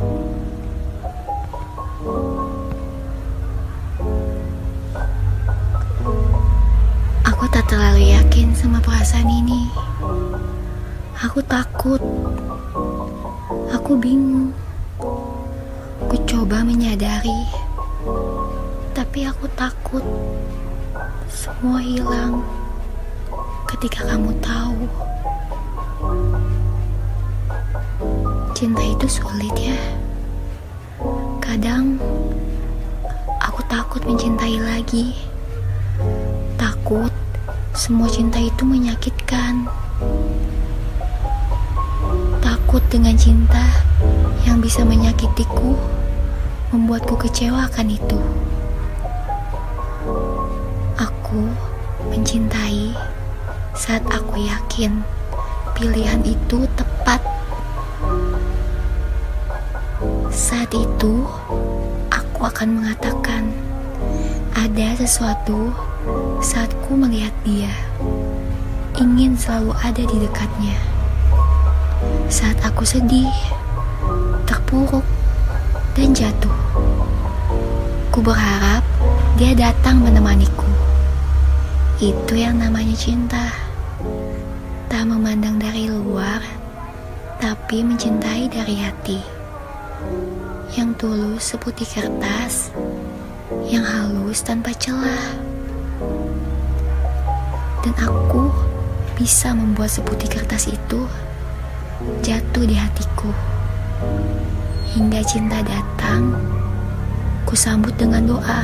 Aku tak terlalu yakin sama perasaan ini. Aku takut. Aku bingung. Aku coba menyadari, tapi aku takut semua hilang ketika kamu tahu. Cinta itu sulit ya. Kadang aku takut mencintai lagi. Takut semua cinta itu menyakitkan. Takut dengan cinta yang bisa menyakitiku, membuatku kecewa akan itu. Aku mencintai saat aku yakin pilihan itu tepat. Saat itu, aku akan mengatakan ada sesuatu saat ku melihat dia. Ingin selalu ada di dekatnya. Saat aku sedih, terpuruk, dan jatuh. Ku berharap dia datang menemaniku. Itu yang namanya cinta. Tak memandang dari luar, tapi mencintai dari hati. Yang tulus seputih kertas, yang halus tanpa celah. Dan aku bisa membuat seputih kertas itu jatuh di hatiku. Hingga cinta datang, ku sambut dengan doa.